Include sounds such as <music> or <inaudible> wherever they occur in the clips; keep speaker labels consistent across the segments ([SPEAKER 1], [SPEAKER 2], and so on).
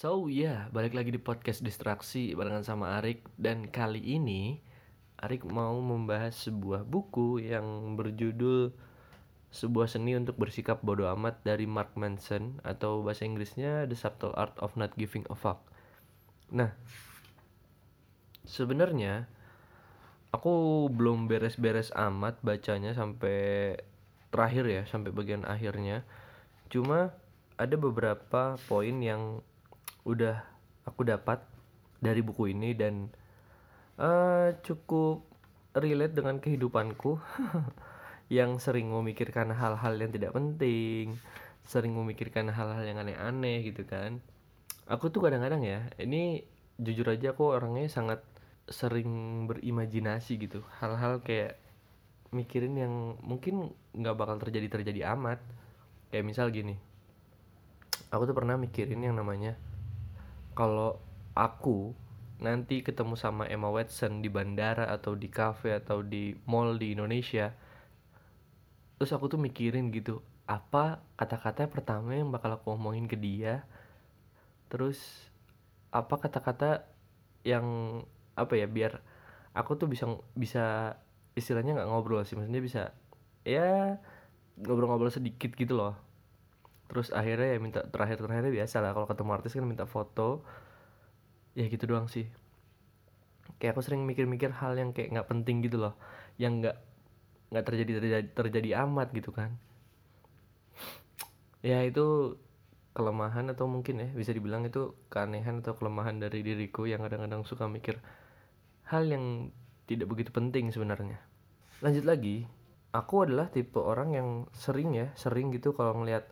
[SPEAKER 1] So ya, balik lagi di podcast distraksi barengan sama Arik dan kali ini Arik mau membahas sebuah buku yang berjudul sebuah seni untuk bersikap bodoh amat dari Mark Manson atau bahasa Inggrisnya The Subtle Art of Not Giving a Fuck. Nah, sebenarnya aku belum beres-beres amat bacanya sampai terakhir ya, sampai bagian akhirnya. Cuma ada beberapa poin yang udah aku dapat dari buku ini dan uh, cukup relate dengan kehidupanku <laughs> yang sering memikirkan hal-hal yang tidak penting, sering memikirkan hal-hal yang aneh-aneh gitu kan. Aku tuh kadang-kadang ya, ini jujur aja aku orangnya sangat sering berimajinasi gitu, hal-hal kayak mikirin yang mungkin nggak bakal terjadi terjadi amat. Kayak misal gini, aku tuh pernah mikirin yang namanya kalau aku nanti ketemu sama Emma Watson di bandara atau di cafe atau di mall di Indonesia terus aku tuh mikirin gitu apa kata-kata pertama yang bakal aku omongin ke dia? Terus apa kata-kata yang apa ya biar aku tuh bisa bisa istilahnya nggak ngobrol sih maksudnya bisa ya ngobrol-ngobrol sedikit gitu loh terus akhirnya ya minta terakhir terakhirnya biasa lah kalau ketemu artis kan minta foto. Ya gitu doang sih. Kayak aku sering mikir-mikir hal yang kayak nggak penting gitu loh. Yang nggak nggak terjadi terjadi terjadi amat gitu kan. Ya itu kelemahan atau mungkin ya bisa dibilang itu keanehan atau kelemahan dari diriku yang kadang-kadang suka mikir hal yang tidak begitu penting sebenarnya. Lanjut lagi aku adalah tipe orang yang sering ya sering gitu kalau ngelihat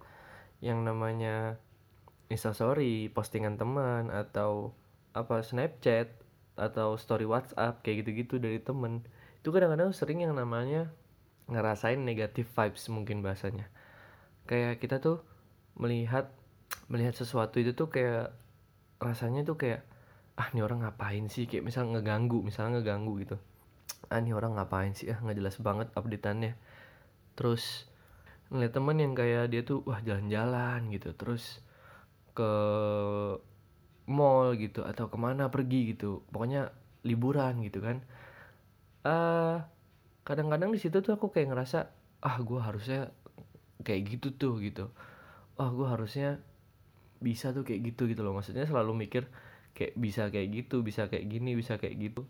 [SPEAKER 1] yang namanya instastory, postingan teman atau apa Snapchat atau story WhatsApp kayak gitu-gitu dari temen. Itu kadang-kadang sering yang namanya ngerasain negatif vibes mungkin bahasanya. Kayak kita tuh melihat melihat sesuatu itu tuh kayak rasanya tuh kayak ah nih orang ngapain sih? Kayak misal ngeganggu misalnya ngeganggu gitu. Ah nih orang ngapain sih? Ah nggak jelas banget updateannya. Terus ngeliat temen yang kayak dia tuh wah jalan-jalan gitu. Terus ke mall gitu atau ke mana pergi gitu. Pokoknya liburan gitu kan. Uh, kadang-kadang di situ tuh aku kayak ngerasa ah gue harusnya kayak gitu tuh gitu. Ah gue harusnya bisa tuh kayak gitu gitu loh. Maksudnya selalu mikir kayak bisa kayak gitu bisa kayak gini bisa kayak gitu.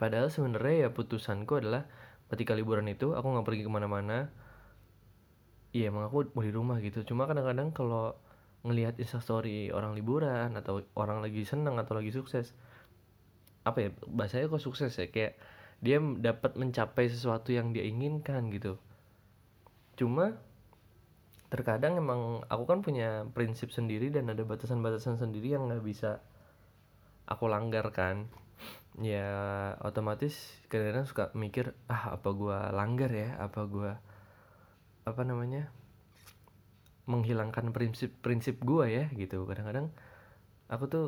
[SPEAKER 1] Padahal sebenarnya ya putusanku adalah ketika liburan itu aku nggak pergi ke mana-mana iya emang aku mau di rumah gitu. Cuma kadang-kadang kalau ngelihat instastory orang liburan atau orang lagi seneng atau lagi sukses apa ya bahasanya kok sukses ya? Kayak dia dapat mencapai sesuatu yang dia inginkan gitu. Cuma terkadang emang aku kan punya prinsip sendiri dan ada batasan-batasan sendiri yang nggak bisa aku langgar kan. Ya otomatis kadang-kadang suka mikir ah apa gua langgar ya? Apa gua apa namanya menghilangkan prinsip-prinsip gue ya gitu. Kadang-kadang aku tuh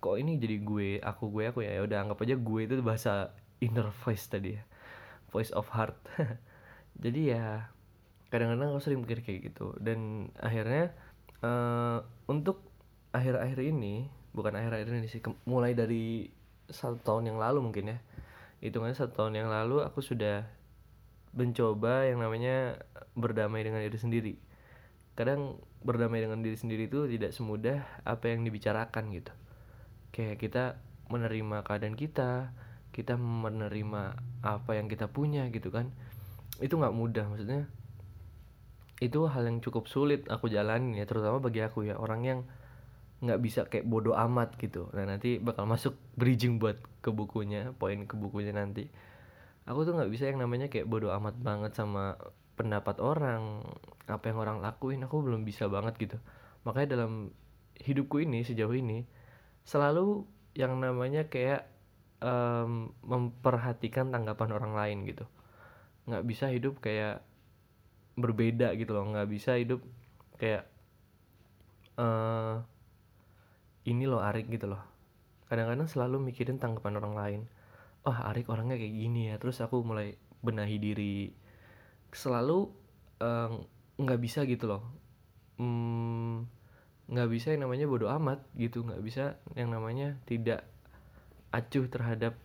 [SPEAKER 1] kok ini jadi gue aku gue aku ya, ya udah anggap aja gue itu bahasa inner voice tadi ya. Voice of heart. <laughs> Jadi ya kadang-kadang aku sering mikir kayak gitu. Dan akhirnya uh, untuk akhir-akhir ini bukan akhir-akhir ini sih mulai dari satu tahun yang lalu mungkin ya. Hitungannya satu tahun yang lalu aku sudah mencoba yang namanya berdamai dengan diri sendiri. Kadang berdamai dengan diri sendiri itu tidak semudah apa yang dibicarakan gitu. Kayak kita menerima keadaan kita kita menerima apa yang kita punya gitu kan. Itu nggak mudah maksudnya itu hal yang cukup sulit aku jalanin ya terutama bagi aku ya orang yang nggak bisa kayak bodoh amat gitu. Nah nanti bakal masuk bridging buat ke bukunya poin ke bukunya nanti aku tuh nggak bisa yang namanya kayak bodoh amat banget sama pendapat orang apa yang orang lakuin aku belum bisa banget gitu. Makanya dalam hidupku ini sejauh ini selalu yang namanya kayak um, memperhatikan tanggapan orang lain gitu. Nggak bisa hidup kayak berbeda gitu loh nggak bisa hidup kayak uh, ini loh Arik gitu loh. Kadang-kadang selalu mikirin tanggapan orang lain oh Arik orangnya kayak gini ya. Terus aku mulai benahi diri. Selalu nggak uh, bisa gitu loh. Hmm, nggak bisa yang namanya bodoh amat gitu. Nggak bisa yang namanya tidak acuh terhadap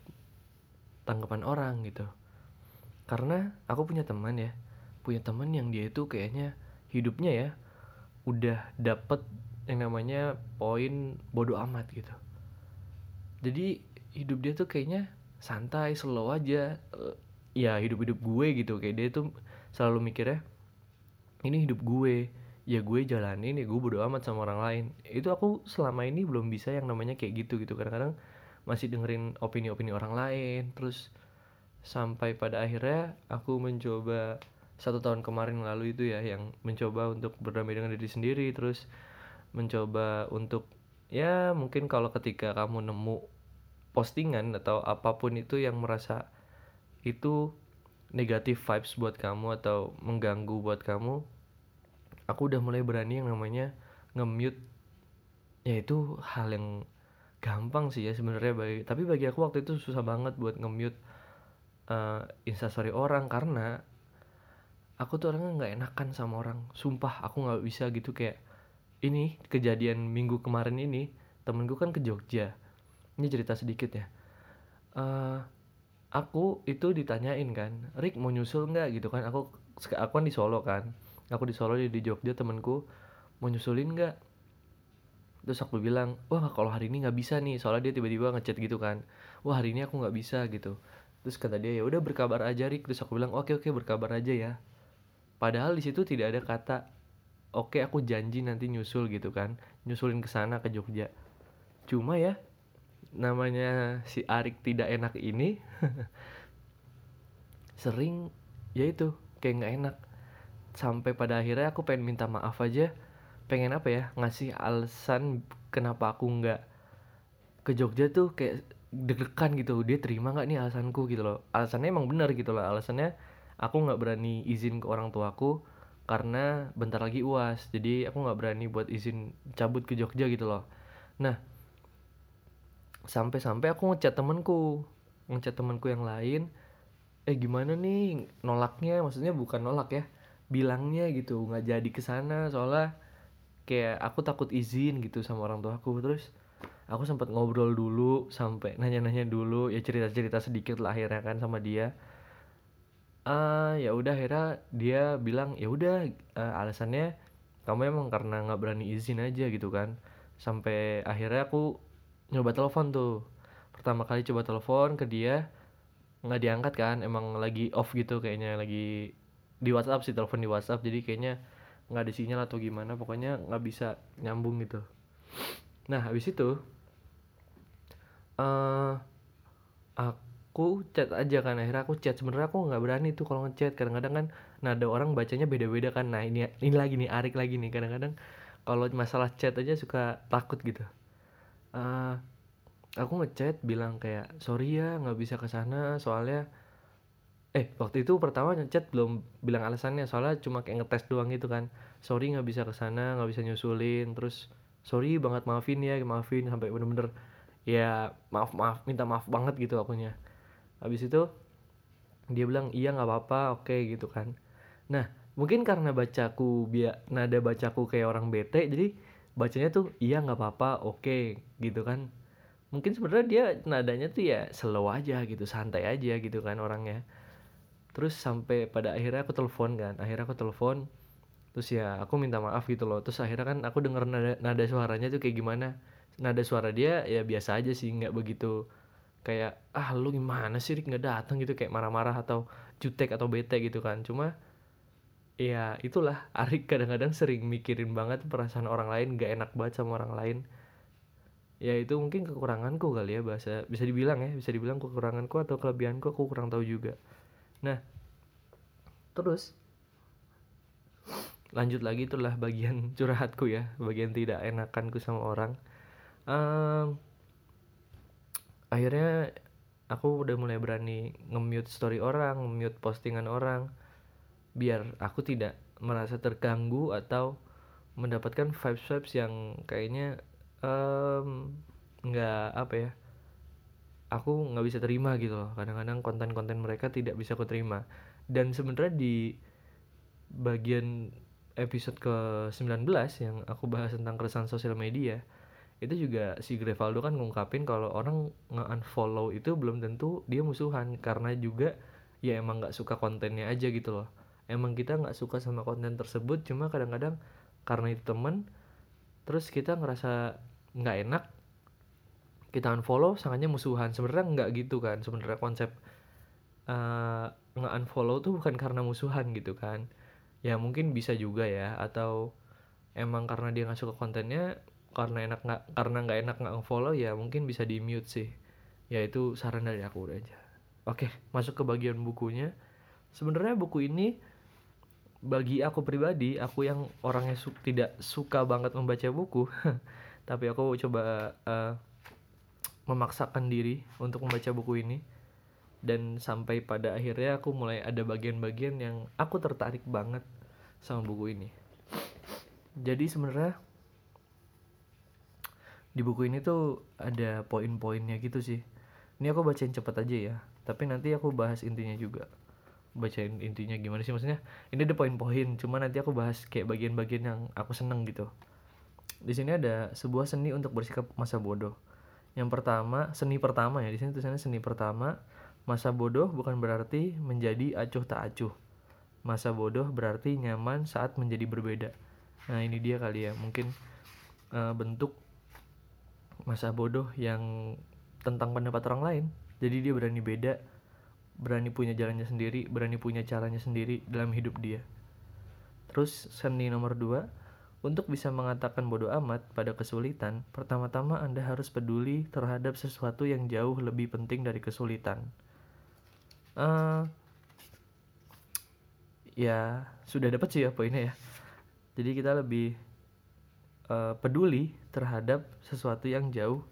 [SPEAKER 1] tanggapan orang gitu. Karena aku punya teman ya. Punya teman yang dia itu kayaknya hidupnya ya udah dapet yang namanya poin bodoh amat gitu. Jadi hidup dia tuh kayaknya santai slow aja. Eh, ya hidup hidup gue gitu kayak dia tuh selalu mikirnya ini hidup gue ya gue jalanin ya gue bodo amat sama orang lain. Itu aku selama ini belum bisa yang namanya kayak gitu gitu. Kadang-kadang masih dengerin opini-opini orang lain. Terus sampai pada akhirnya aku mencoba satu tahun kemarin lalu itu ya yang mencoba untuk berdamai dengan diri sendiri. Terus mencoba untuk ya mungkin kalau ketika kamu nemu postingan atau apa pun itu yang merasa itu negatif vibes buat kamu atau mengganggu buat kamu aku udah mulai berani yang namanya nge-mute. Ya itu hal yang gampang sih ya sebenarnya bagi tapi bagi aku waktu itu susah banget buat nge-mute uh, instastory orang karena aku tuh orangnya nggak enakan sama orang. Sumpah aku nggak bisa gitu kayak ini kejadian minggu kemarin ini temenku kan ke Jogja ini cerita sedikit ya. Uh, aku itu ditanyain kan Rick mau nyusul nggak? Gitu kan. Aku aku kan di Solo kan. Aku di Solo di, di Jogja temenku mau nyusulin nggak? Terus aku bilang wah kalau hari ini nggak bisa nih. Soalnya dia tiba-tiba ngechat gitu kan. Wah hari ini aku nggak bisa gitu. Terus kata dia ya udah berkabar aja Rick terus aku bilang oke oke berkabar aja ya. Padahal di situ tidak ada kata oke aku janji nanti nyusul gitu kan. Nyusulin ke sana ke Jogja. Cuma ya namanya si Arik tidak enak ini <laughs> sering ya itu kayak nggak enak. Sampai pada akhirnya aku pengen minta maaf aja. Pengen apa ya ngasih alasan kenapa aku nggak ke Jogja tuh kayak deg-degan gitu. Dia terima nggak nih alasanku gitu loh. Alasannya emang benar gitu loh. Alasannya aku nggak berani izin ke orang tuaku karena bentar lagi uas jadi aku nggak berani buat izin cabut ke Jogja gitu loh. Nah sampai-sampai aku ngechat temenku ngechat temenku yang lain eh gimana nih nolaknya? Maksudnya bukan nolak ya bilangnya gitu nggak jadi ke sana soalnya kayak aku takut izin gitu sama orang tua aku. Terus aku sempat ngobrol dulu sampai nanya-nanya dulu ya cerita-cerita sedikit lah akhirnya kan sama dia. Uh, ya udah akhirnya dia bilang ya udah uh, alasannya kamu emang karena nggak berani izin aja gitu kan. Sampai akhirnya aku nyoba telepon tuh. Pertama kali coba telepon ke dia nggak diangkat kan emang lagi off gitu kayaknya lagi di WhatsApp sih telepon di WhatsApp jadi kayaknya nggak ada sinyal atau gimana pokoknya nggak bisa nyambung gitu. Nah habis itu uh, aku chat aja kan akhirnya aku chat. Sebenarnya aku nggak berani tuh kalau ngechat kadang-kadang kan nah ada orang bacanya beda-beda kan. Nah ini ini lagi nih Arik lagi nih. Kadang-kadang kalau masalah chat aja suka takut gitu uh, aku ngechat bilang kayak sorry ya nggak bisa ke sana soalnya eh waktu itu pertama ngechat belum bilang alasannya soalnya cuma kayak ngetes doang gitu kan. Sorry nggak bisa ke sana nggak bisa nyusulin terus sorry banget maafin ya maafin sampai bener-bener ya maaf maaf minta maaf banget gitu akunya. Habis itu dia bilang iya nggak apa-apa oke okay, gitu kan. Nah mungkin karena bacaku biar nada bacaku kayak orang bete jadi bacanya tuh iya nggak apa-apa oke okay, gitu kan. Mungkin sebenarnya dia nadanya tuh ya slow aja gitu santai aja gitu kan orangnya. Terus sampai pada akhirnya aku telepon kan akhirnya aku telepon terus ya aku minta maaf gitu loh. Terus akhirnya kan aku denger nada, nada suaranya tuh kayak gimana. Nada suara dia ya biasa aja sih nggak begitu kayak ah lu gimana sih nggak datang gitu kayak marah-marah atau jutek atau bete gitu kan. Cuma ya itulah. Arik kadang-kadang sering mikirin banget perasaan orang lain gak enak banget sama orang lain. Ya itu mungkin kekuranganku kali ya bahasa bisa dibilang ya bisa dibilang kekuranganku atau kelebihanku aku kurang tahu juga. Nah terus lanjut lagi itulah bagian <laughs> curhatku ya bagian tidak enakanku sama orang. Um, akhirnya aku udah mulai berani nge-mute story orang nge-mute postingan orang biar aku tidak merasa terganggu atau mendapatkan vibes-vibes yang kayaknya nggak um, apa ya aku nggak bisa terima gitu loh. Kadang-kadang konten-konten mereka tidak bisa aku terima. Dan sebenarnya di bagian episode ke-19 yang aku bahas tentang keresahan sosial media itu juga si Grevaldo kan ngungkapin kalau orang nge-unfollow itu belum tentu dia musuhan. Karena juga ya emang nggak suka kontennya aja gitu loh emang kita nggak suka sama konten tersebut cuma kadang-kadang karena itu temen terus kita ngerasa nggak enak kita unfollow sangatnya musuhan. Sebenarnya nggak gitu kan sebenarnya konsep uh, nge-unfollow tuh bukan karena musuhan gitu kan. Ya mungkin bisa juga ya atau emang karena dia nggak suka kontennya karena enak nggak karena nggak enak nggak follow ya mungkin bisa di mute sih. Ya itu saran dari aku aja. Oke masuk ke bagian bukunya. Sebenarnya buku ini bagi aku pribadi aku yang orangnya su tidak suka banget membaca buku <laughs> tapi aku coba uh, memaksakan diri untuk membaca buku ini. Dan sampai pada akhirnya aku mulai ada bagian-bagian yang aku tertarik banget sama buku ini. Jadi sebenarnya di buku ini tuh ada poin-poinnya gitu sih. Ini aku bacain cepet aja ya tapi nanti aku bahas intinya juga bacain intinya gimana sih maksudnya ini ada poin-poin cuma nanti aku bahas kayak bagian-bagian yang aku seneng gitu. Di sini ada sebuah seni untuk bersikap masa bodoh. Yang pertama seni pertama ya di sini tulisannya seni pertama masa bodoh bukan berarti menjadi acuh tak acuh. Masa bodoh berarti nyaman saat menjadi berbeda. Nah ini dia kali ya mungkin uh, bentuk masa bodoh yang tentang pendapat orang lain. Jadi dia berani beda berani punya jalannya sendiri berani punya caranya sendiri dalam hidup dia. Terus seni nomor dua untuk bisa mengatakan bodoh amat pada kesulitan pertama-tama anda harus peduli terhadap sesuatu yang jauh lebih penting dari kesulitan. Uh, ya sudah dapat sih ya poinnya ya. Jadi kita lebih uh, peduli terhadap sesuatu yang jauh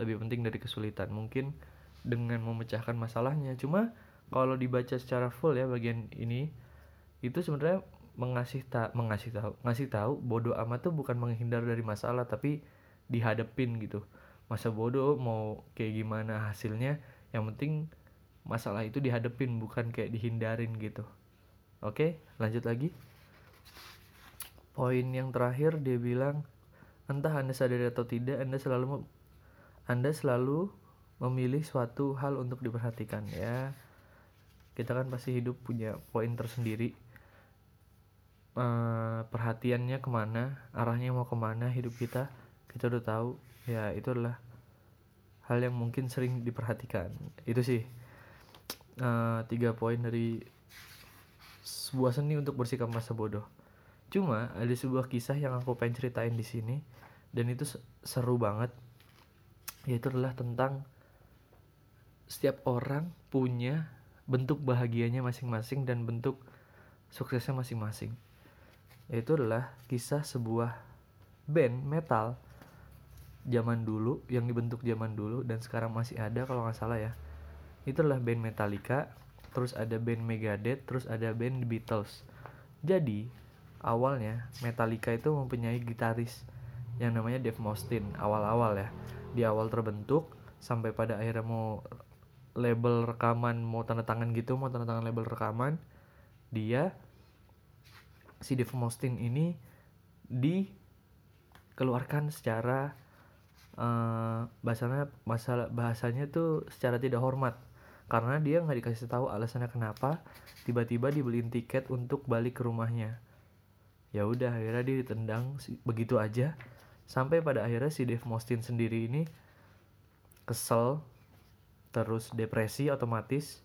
[SPEAKER 1] lebih penting dari kesulitan. Mungkin dengan memecahkan masalahnya cuma kalau dibaca secara full ya bagian ini itu sebenarnya mengasih tak mengasih tahu ngasih tahu bodoh amat tuh bukan menghindar dari masalah tapi dihadapin gitu. Masa bodoh mau kayak gimana hasilnya yang penting masalah itu dihadapin bukan kayak dihindarin gitu. Oke lanjut lagi. Poin yang terakhir dia bilang Entah Anda sadari atau tidak, Anda selalu Anda selalu memilih suatu hal untuk diperhatikan ya. Kita kan pasti hidup punya poin tersendiri. Uh, perhatiannya ke mana, arahnya mau ke mana hidup kita, kita udah tahu. Ya itu adalah hal yang mungkin sering diperhatikan. Itu sih uh, tiga poin dari sebuah seni untuk bersikap masa bodoh. Cuma ada sebuah kisah yang aku pengen ceritain di sini dan itu seru banget. Yaitu adalah tentang setiap orang punya bentuk bahagianya masing-masing dan bentuk suksesnya masing-masing. Yaitu adalah kisah sebuah band metal zaman dulu yang dibentuk zaman dulu dan sekarang masih ada kalau nggak salah ya. Itu adalah band Metallica, terus ada band Megadeth, terus ada band The Beatles. Jadi awalnya Metallica itu mempunyai gitaris yang namanya Dave Mustaine awal-awal ya di awal terbentuk sampai pada akhirnya mau label rekaman mau tanda tangan gitu mau tanda tangan label rekaman dia si Dave Mustaine ini dikeluarkan secara uh, bahasanya masalah bahasanya tuh secara tidak hormat. Karena dia nggak dikasih tahu alasannya kenapa tiba-tiba dibeliin tiket untuk balik ke rumahnya. Ya udah akhirnya dia ditendang begitu aja. Sampai pada akhirnya si Dave Mustaine sendiri ini kesel terus depresi otomatis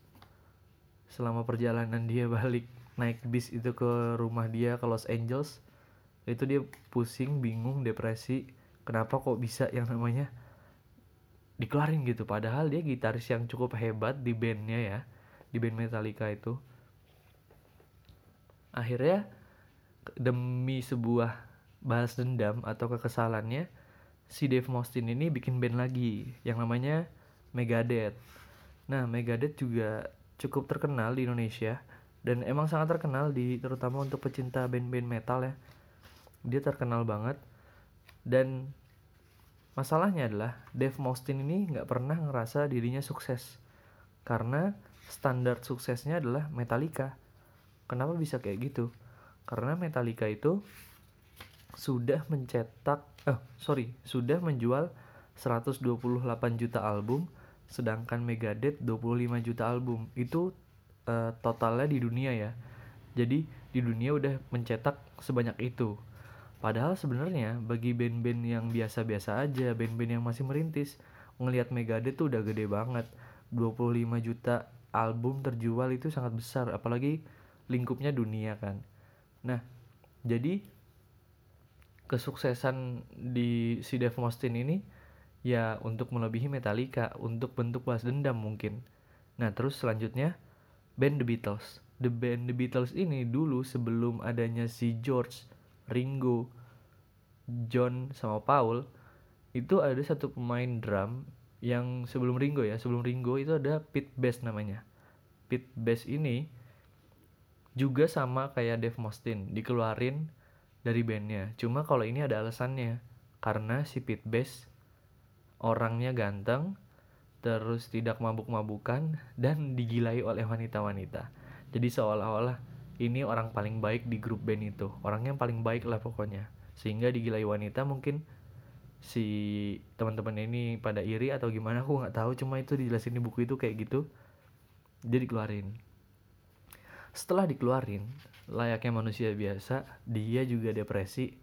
[SPEAKER 1] selama perjalanan dia <laughs> balik naik bis itu ke rumah dia ke Los Angeles itu dia pusing bingung depresi kenapa kok bisa yang namanya dikeluarin gitu. Padahal dia gitaris yang cukup hebat di bandnya ya di band Metallica itu. Akhirnya demi sebuah balas dendam atau kekesalannya si Dave Mustaine ini bikin band lagi yang namanya Megadeth. Nah, Megadeth juga cukup terkenal di Indonesia dan emang sangat terkenal di terutama untuk pecinta band-band metal ya. Dia terkenal banget dan masalahnya adalah Dave Mustaine ini nggak pernah ngerasa dirinya sukses karena standar suksesnya adalah Metallica. Kenapa bisa kayak gitu? karena Metallica itu sudah mencetak eh sorry sudah menjual 128 juta album sedangkan Megadeth 25 juta album. Itu uh, totalnya di dunia ya. Jadi di dunia udah mencetak sebanyak itu. Padahal sebenarnya bagi band-band yang biasa-biasa aja band-band yang masih merintis ngelihat Megadeth tuh udah gede banget. 25 juta album terjual itu sangat besar apalagi lingkupnya dunia kan. Nah jadi kesuksesan di si Dave Mustaine ini ya untuk melebihi Metallica untuk bentuk balas dendam mungkin. Nah terus selanjutnya band The Beatles. The band The Beatles ini dulu sebelum adanya si George Ringo John sama Paul itu ada satu pemain drum yang sebelum Ringo ya. Sebelum Ringo itu ada Pete Best namanya. Pete Best ini juga sama kayak Dave Mustaine dikeluarin dari bandnya. Cuma kalau ini ada alasannya karena si Pete Best orangnya ganteng terus tidak mabuk-mabukan dan digilai oleh wanita-wanita. Jadi seolah-olah ini orang paling baik di grup band itu. Orangnya yang paling baik lah pokoknya. Sehingga digilai wanita mungkin si teman-teman ini pada iri atau gimana aku nggak tahu. Cuma itu dijelasin di buku itu kayak gitu. Dia dikeluarin. Setelah dikeluarin layaknya manusia biasa dia juga depresi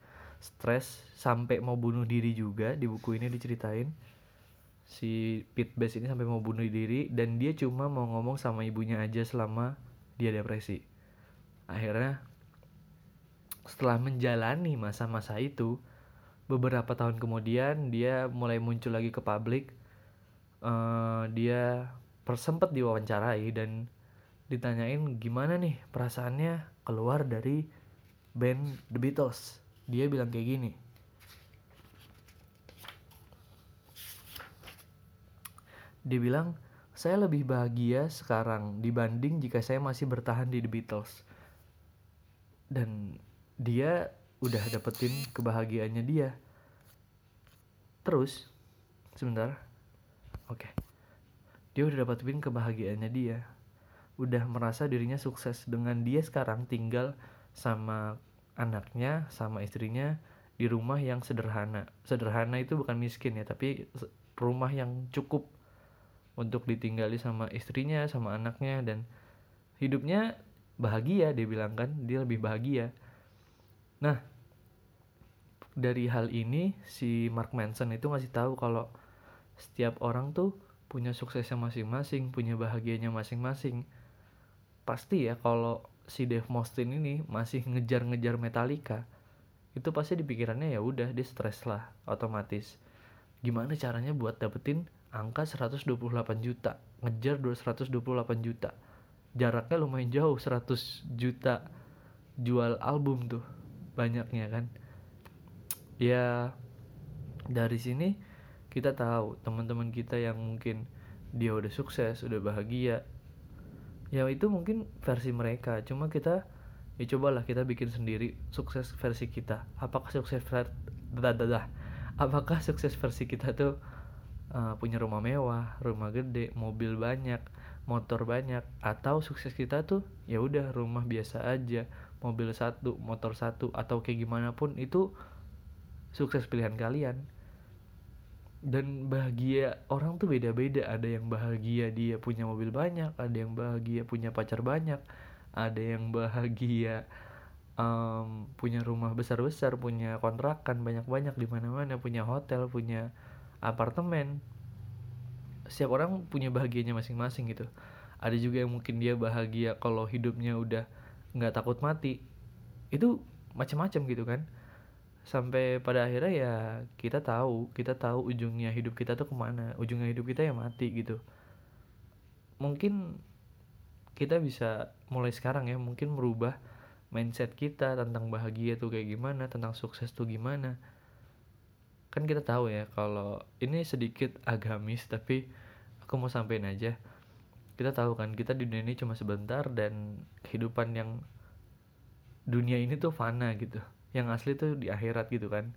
[SPEAKER 1] stres sampai mau bunuh diri juga di buku ini diceritain si Pete Best ini sampai mau bunuh diri dan dia cuma mau ngomong sama ibunya aja selama dia depresi. Akhirnya setelah menjalani masa-masa itu beberapa tahun kemudian dia mulai muncul lagi ke publik uh, dia sempat diwawancarai dan ditanyain gimana nih perasaannya keluar dari band The Beatles dia bilang kayak gini. Dia bilang saya lebih bahagia sekarang dibanding jika saya masih bertahan di The Beatles. Dan dia udah dapetin kebahagiaannya dia. Terus sebentar. Oke. Dia udah dapetin kebahagiaannya dia. Udah merasa dirinya sukses dengan dia sekarang tinggal sama anaknya sama istrinya di rumah yang sederhana sederhana itu bukan miskin ya tapi rumah yang cukup untuk ditinggali sama istrinya sama anaknya dan hidupnya bahagia dia bilang kan dia lebih bahagia nah dari hal ini si Mark Manson itu ngasih tahu kalau setiap orang tuh punya suksesnya masing-masing, punya bahagianya masing-masing. Pasti ya kalau si Dave Mustaine ini masih ngejar-ngejar Metallica, itu pasti di pikirannya ya udah dia stres lah otomatis. Gimana caranya buat dapetin angka 128 juta, ngejar 228 juta. Jaraknya lumayan jauh 100 juta jual album tuh banyaknya kan ya dari sini kita tahu teman-teman kita yang mungkin dia udah sukses udah bahagia ya itu mungkin versi mereka. Cuma kita ya cobalah kita bikin sendiri sukses versi kita. Apakah sukses versi apakah sukses versi kita tuh uh, punya rumah mewah rumah gede mobil banyak motor banyak? Atau sukses kita tuh ya udah rumah biasa aja mobil satu motor satu atau kayak gimana pun itu sukses pilihan kalian dan bahagia orang tuh beda-beda. Ada yang bahagia dia punya mobil banyak ada yang bahagia punya pacar banyak ada yang bahagia um, punya rumah besar-besar punya kontrakan banyak-banyak di mana-mana punya hotel punya apartemen. Setiap orang punya bahagianya masing-masing gitu. Ada juga yang mungkin dia bahagia kalau hidupnya udah nggak takut mati. Itu macam-macam gitu kan sampai pada akhirnya ya kita tahu kita tahu ujungnya hidup kita tuh ke mana ujungnya hidup kita ya mati gitu. Mungkin kita bisa mulai sekarang ya mungkin merubah mindset kita tentang bahagia tuh kayak gimana tentang sukses tuh gimana. Kan kita tahu ya kalau ini sedikit agamis tapi aku mau sampein aja. Kita tahu kan kita di dunia ini cuma sebentar dan kehidupan yang dunia ini tuh fana gitu yang asli tuh di akhirat gitu kan.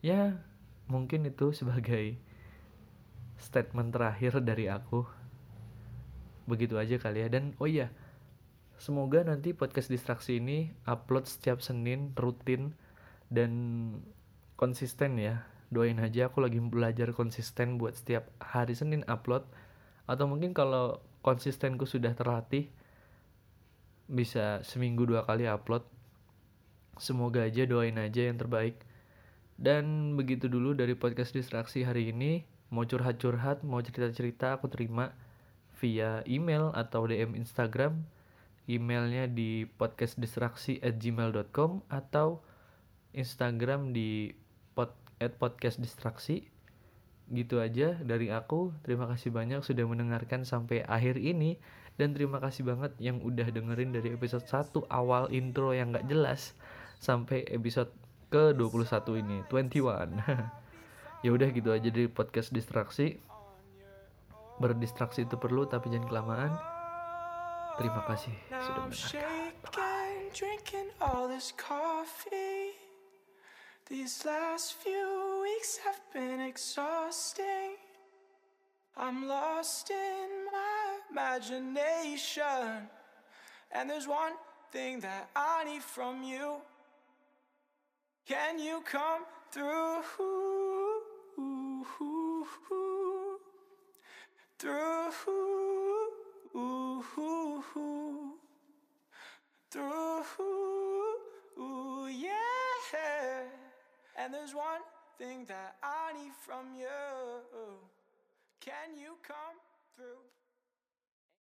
[SPEAKER 1] Ya mungkin itu sebagai statement terakhir dari aku. Begitu aja kali ya. Dan oh iya semoga nanti podcast distraksi ini upload setiap Senin rutin dan konsisten ya. Doain aja aku lagi belajar konsisten buat setiap hari Senin upload. Atau mungkin kalau konsistenku sudah terlatih bisa seminggu dua kali upload semoga aja doain aja yang terbaik. Dan begitu dulu dari podcast distraksi hari ini mau curhat-curhat mau cerita-cerita aku terima via email atau DM Instagram. Emailnya di podcastdistraksi@gmail.com atau Instagram di pod, at podcast distraksi gitu aja dari aku. Terima kasih banyak sudah mendengarkan sampai akhir ini. Dan terima kasih banget yang udah dengerin dari episode 1 awal intro yang gak jelas sampai episode ke 21 ini 21 <laughs> ya udah gitu aja dari podcast distraksi berdistraksi itu perlu tapi jangan kelamaan terima kasih sudah mendengarkan These last few weeks have been exhausting. I'm lost in my imagination. And there's one thing that I need from you. Can you come through? Through. Through. Yeah. And there's one thing that I need from you. Can you come through?